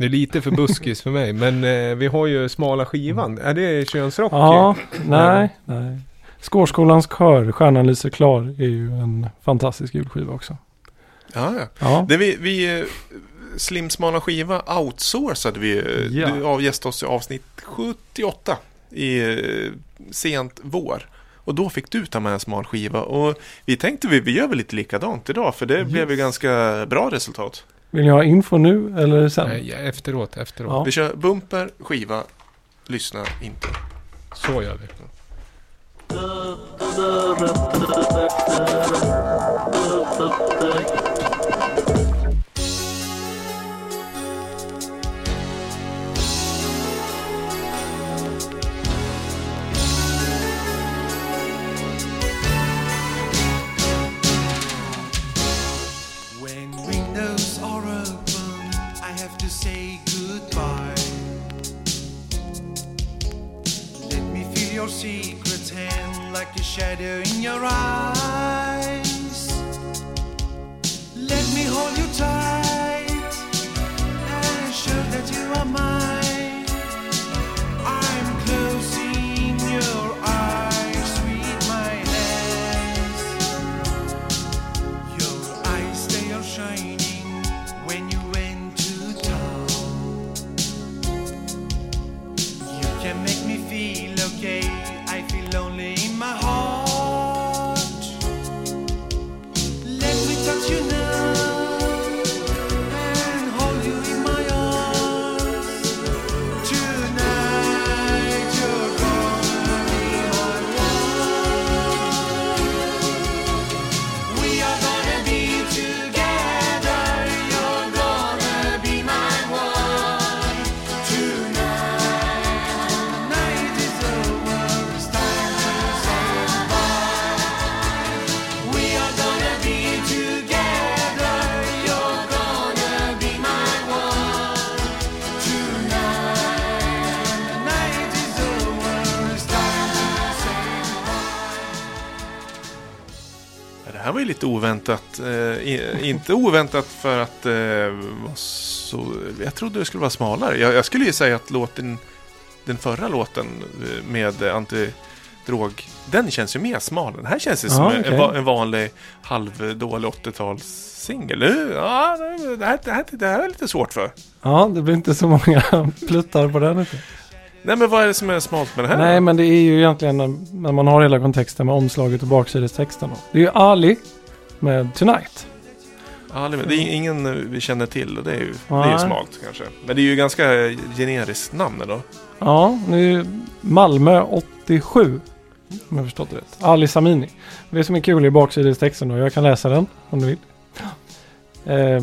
Det är lite för buskis för mig, men eh, vi har ju smala skivan. Är det könsrock? Ja, nej, nej. Skårskolans kör, Stjärnan lyser klar, är ju en fantastisk julskiva också. Ja, ja. Ja, Det vi, vi eh, Slim smala skiva outsourcade vi. eh, Ja. Du avgästade oss i avsnitt 78 i eh, sent vår. Och då fick du ta med en smal skiva. Och vi tänkte vi, vi gör väl lite likadant idag. För det blev ju ganska bra resultat. Vill ni ha info nu eller sen? Nej, efteråt, efteråt. Ja. Vi kör bumper, skiva, lyssna inte. Så gör vi. When like a shadow in your eyes. Let me hold you tight and show that you are mine. I'm closing your eyes with my hands. Your eyes they are shining when you went to town. You can make me feel var ju lite oväntat. Eh, inte oväntat för att eh, så... Jag trodde det skulle vara smalare. Jag, jag skulle ju säga att låten, den förra låten eh, med antidrog, den känns ju mer smal. Den här känns ju som Ja, en, en vanlig halvdålig 80-talssingel. Nu, Ja, det här, det, här, det här är lite svårt för. Ja, det blir inte så många pluttar på den. Inte. Nej, men vad är det som är smalt med det här? Nej, men det är ju egentligen när, när man har hela kontexten med omslaget och baksidestexten. då. Det är ju Ali med Tonight. Ja, det det är ingen eh, vi känner till och det är ju, det är ju smalt kanske. Men det är ju ganska generiskt namn då. Ja, nu är Malmö 87. Om jag förstått det rätt. Ali Samini. Det som är kul i baksidestexten då, jag kan läsa den om du vill. Eh,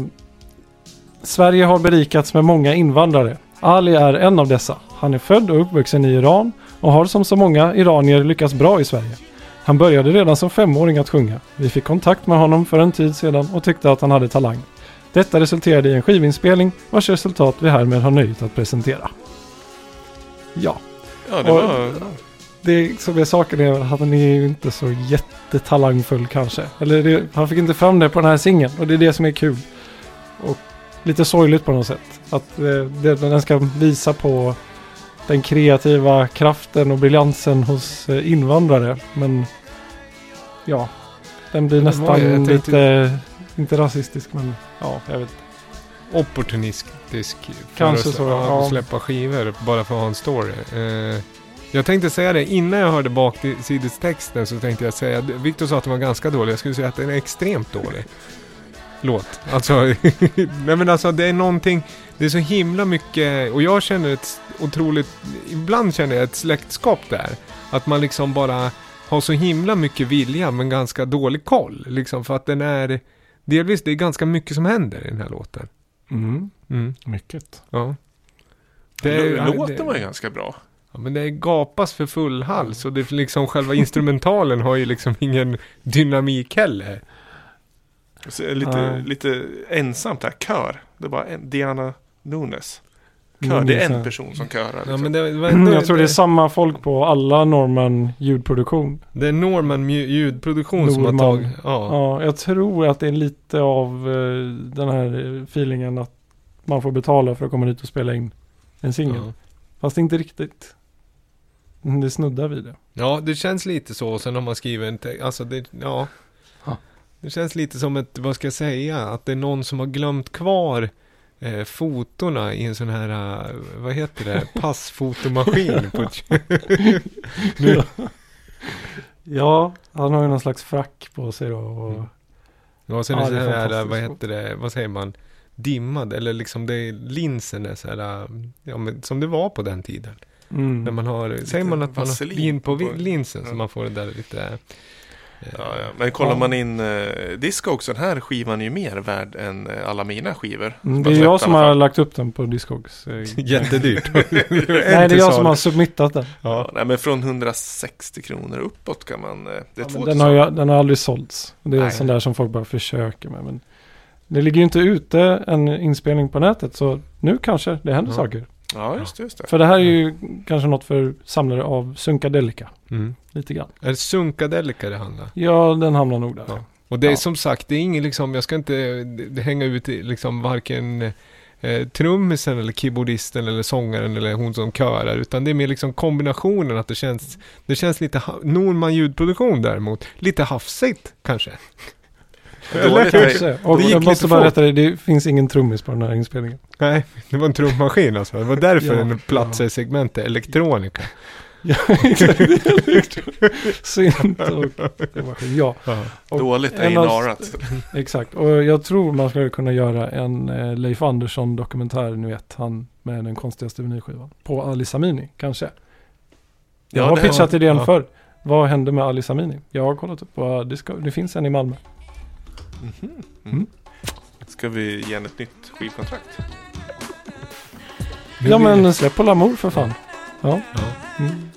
Sverige har berikats med många invandrare. Ali är en av dessa. Han är född och uppvuxen i Iran och har som så många iranier lyckats bra i Sverige. Han började redan som femåring att sjunga. Vi fick kontakt med honom för en tid sedan och tyckte att han hade talang. Detta resulterade i en skivinspelning vars resultat vi härmed har nöjet att presentera. Ja, Ja, det Och- var... det som är saken är att han är ju inte så jättetalangfull kanske. Eller det, han fick inte fram det på den här singeln och det är det som är kul. Och lite sorgligt på något sätt. Att eh, den ska visa på den kreativa kraften och briljansen hos eh, invandrare. Men ja, den blir nästan ju- jag tänkte- lite, inte rasistisk men ja, jag vet Opportunistisk. för Kanske att, så, ja. ja. att släppa skivor bara för att ha en story. Eh, jag tänkte säga det, innan jag hörde baksidestexten så tänkte jag säga, Victor sa att den var ganska dålig, jag skulle säga att den är extremt dålig. Låt. Alltså, nej men alltså det är någonting, det är så himla mycket, och jag känner ett otroligt, ibland känner jag ett släktskap där. Att man liksom bara har så himla mycket vilja men ganska dålig koll. Liksom för att den är, delvis det är ganska mycket som händer i den här låten. Mm, Mm, mycket. ja. Lå- Låten det- var ju ganska bra. Ja, men det gapas för full hals och det är liksom själva instrumentalen har ju liksom ingen dynamik heller. Lite, Nej. lite ensamt här. Kör. Det var en, Diana Nunes. Kör. Mm, det är en person som körar. Ja, Liksom. men det, det, var Mm, ändå- jag tror det är samma folk på alla Norman ljudproduktion. det är Norman ljudproduktion som har Norman. tagit... Ja. Ja, jag tror att det är lite av eh, den här feelingen att man får betala för att komma dit och spela in en singel. Ja. Fast inte riktigt. Mm, Det snuddar vid det. ja, det känns lite så. Sen har man skrivit en text. Alltså det, ja. Ja. Det känns lite som ett, vad ska jag säga? Att det är någon som har glömt kvar eh, fotorna i en sån här, eh, vad heter det? Passfotomaskin. på ett, Nu. ja, han har ju någon slags frack på sig då. Och, Mm. och sen Ja, är det så här, vad heter det? Vad säger man? Dimmad. Eller liksom det är linsen är så här, ja men som det var på den tiden. mm. När man har, säger man att man har vin på linsen så ja. man får det där lite... Ja, ja. Men kollar man in eh, Discogs, den här skivan är ju mer värd än eh, alla mina skivor. Mm, det är jag som har lagt upp den på Discogs. eh, Jättedyrt. Nej, det är jag som har submittat den. Ja. nej, men från 160 kronor uppåt kan man... eh, Det är två den, har jag, den har aldrig sålts. Det är Nej. sån där som folk bara försöker med. Men det ligger ju inte ute en inspelning på nätet. Så nu kanske det händer saker. Ja, just det. Just det. För det här är ju kanske något för samlare av Sunkadelica. Mm. Lite grann. Är det Sunkadelica det handlar? Ja, den hamnar nog där. Ja. Och det är Ja. som sagt, det är ingen liksom, jag ska inte det- hänga ut i liksom varken eh, trummisen eller keyboardisten eller sångaren eller hon som körar. Utan det är mer liksom kombinationen att det känns, det känns lite, Norman ljudproduktion däremot, lite hafsigt kanske. Dåligt, Kanske. Och Det gick jag måste bara fort. rätta dig, det finns ingen trummis på den här inspelningen. Nej, det var en trummaskin alltså. Det var därför Ja, den platsade i segmentet elektronika. Ja, exakt. Synt och. Ja, och Dåligt A&Arat. exakt. Och jag tror man skulle kunna göra en eh, Leif Andersson dokumentär, ni vet, han med den konstigaste vinylskivan. På Ali Samini, kanske. Jag Ja, har pitchat idén ja. förr. Vad hände med Ali Samini? Jag har kollat upp på, det, ska, det finns en i Malmö. Mm. Mm. Ska vi ge en ett nytt skivkontrakt? Ja men släpp på Lamour för fan. Ja. Ja. Mm.